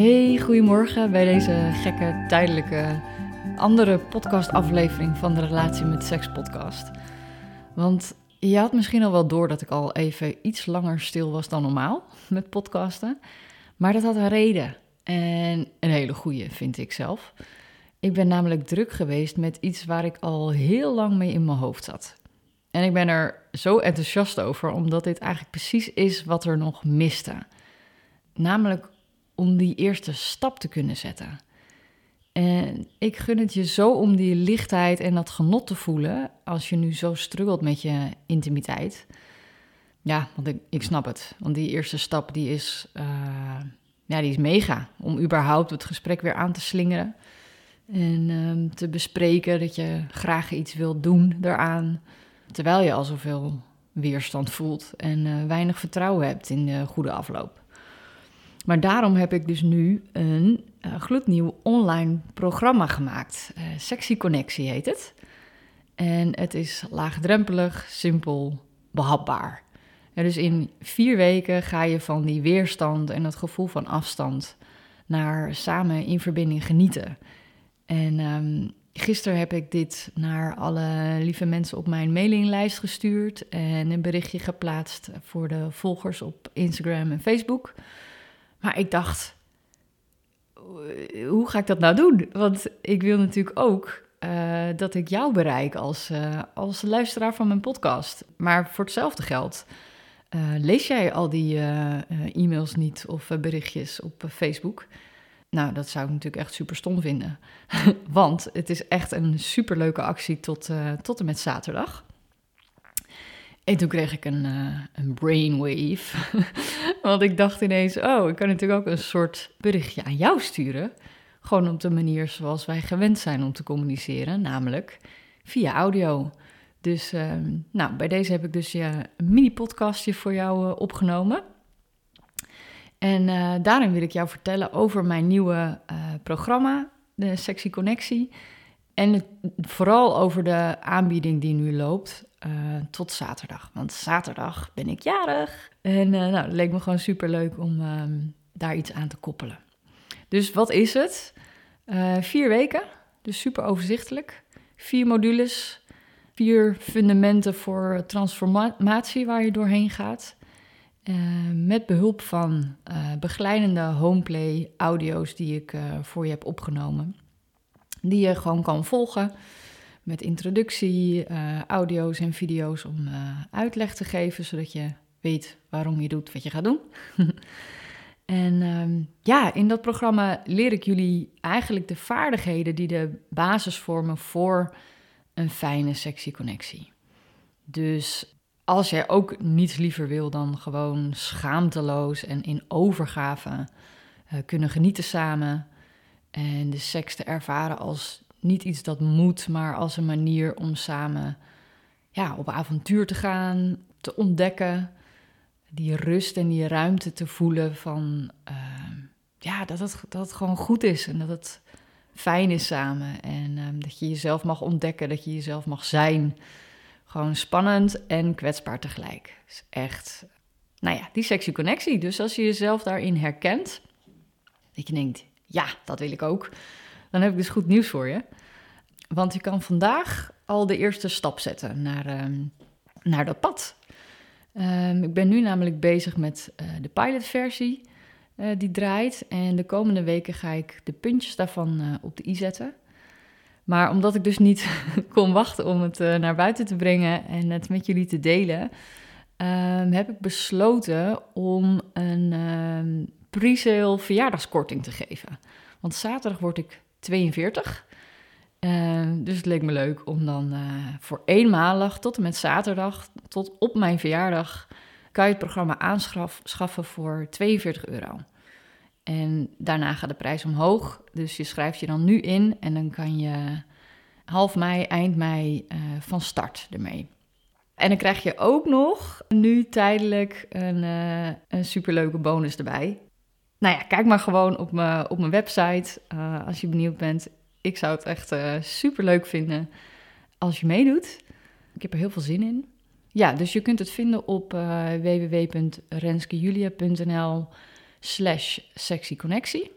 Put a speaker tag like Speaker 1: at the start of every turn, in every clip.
Speaker 1: Hey, goedemorgen bij deze gekke, tijdelijke, andere podcastaflevering van de Relatie met Seks podcast. Want je had misschien al wel door dat ik al even iets langer stil was dan normaal met podcasten. Maar dat had een reden. En een hele goede, vind ik zelf. Ik ben namelijk druk geweest met iets waar ik al heel lang mee in mijn hoofd zat. En ik ben er zo enthousiast over, omdat dit eigenlijk precies is wat er nog miste. Namelijk om die eerste stap te kunnen zetten. En ik gun het je zo om die lichtheid en dat genot te voelen als je nu zo struggelt met je intimiteit. Ja, want ik, ik snap het. Want die eerste stap die is, uh, ja, die is mega. Om überhaupt het gesprek weer aan te slingeren. En uh, te bespreken dat je graag iets wilt doen daaraan. Terwijl je al zoveel weerstand voelt en uh, weinig vertrouwen hebt in de goede afloop. Maar daarom heb ik dus nu een uh, gloednieuw online programma gemaakt. Uh, Sexy Connectie heet het. En het is laagdrempelig, simpel, behapbaar. Dus in vier weken ga je van die weerstand en dat gevoel van afstand naar samen in verbinding genieten. En um, gisteren heb ik dit naar alle lieve mensen op mijn mailinglijst gestuurd en een berichtje geplaatst voor de volgers op Instagram en Facebook. Maar ik dacht, hoe ga ik dat nou doen? Want ik wil natuurlijk ook uh, dat ik jou bereik als, uh, als luisteraar van mijn podcast. Maar voor hetzelfde geld uh, lees jij al die e-mails niet of berichtjes op Facebook. Nou, dat zou ik natuurlijk echt super stom vinden. Want het is echt een super leuke actie tot, tot en met zaterdag. En toen kreeg ik een, uh, een brainwave. Want ik dacht ineens, oh, ik kan natuurlijk ook een soort berichtje aan jou sturen. Gewoon op de manier zoals wij gewend zijn om te communiceren, namelijk via audio. Dus uh, nou, bij deze heb ik dus je een mini-podcastje voor jou uh, opgenomen. En uh, daarin wil ik jou vertellen over mijn nieuwe programma, de Sexy Connectie. En vooral over de aanbieding die nu loopt uh, tot zaterdag. Want zaterdag ben ik jarig. En uh, nou, leek me gewoon super leuk om um, daar iets aan te koppelen. Dus wat is het? Uh, vier weken, dus super overzichtelijk. Vier modules, vier fundamenten voor transformatie waar je doorheen gaat. met behulp van begeleidende homeplay audio's die ik voor je heb opgenomen. Die je gewoon kan volgen met introductie, uh, audio's en video's om uh, uitleg te geven, zodat je weet waarom je doet wat je gaat doen. en um, ja, in dat programma leer ik jullie eigenlijk de vaardigheden die de basis vormen voor een fijne sexy connectie. Dus als jij ook niets liever wil dan gewoon schaamteloos en in overgave uh, kunnen genieten samen en de seks te ervaren als niet iets dat moet, maar als een manier om samen ja, op avontuur te gaan, te ontdekken, die rust en die ruimte te voelen van uh, ja, dat het, dat gewoon goed is en dat het fijn is samen en uh, dat je jezelf mag ontdekken, dat je jezelf mag zijn. Gewoon spannend en kwetsbaar tegelijk. Is echt, nou ja, die sexy connectie. Dus als je jezelf daarin herkent, dat je denkt, ja, dat wil ik ook dan heb ik dus goed nieuws voor je. Want je kan vandaag al de eerste stap zetten naar, uh, naar dat pad. Um, ik ben nu namelijk bezig met uh, de pilotversie uh, die draait. En de komende weken ga ik de puntjes daarvan uh, op de i zetten. Maar omdat ik dus niet kon wachten om het naar buiten te brengen en het met jullie te delen, um, heb ik besloten om een pre-sale verjaardagskorting te geven. Want zaterdag word ik 42. Uh, dus het leek me leuk om dan uh, voor eenmalig tot en met zaterdag, tot op mijn verjaardag, kan je het programma aanschaffen voor 42 euro. En daarna gaat de prijs omhoog. Dus je schrijft je dan nu in en dan kan je half mei, eind mei uh, van start ermee. En dan krijg je ook nog nu tijdelijk een, een superleuke bonus erbij nou ja, kijk maar gewoon op mijn, op mijn website uh, als je benieuwd bent. Ik zou het echt uh, eh, super leuk vinden als je meedoet. Ik heb er heel veel zin in. Ja, dus je kunt het vinden op uh, www.renskejulia.nl slash sexyconnectie.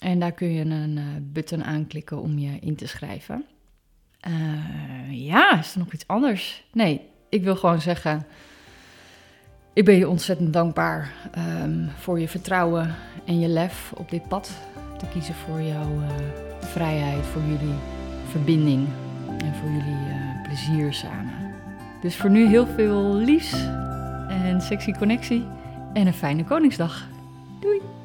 Speaker 1: En daar kun je een button aanklikken om je in te schrijven. ja, is er nog iets anders? Nee, ik wil gewoon zeggen. Ik ben je ontzettend dankbaar um, voor je vertrouwen en je lef op dit pad. Te kiezen voor jouw uh, vrijheid, voor jullie verbinding en voor jullie uh, plezier samen. Dus voor nu heel veel liefs en sexy connectie en een fijne Koningsdag. Doei!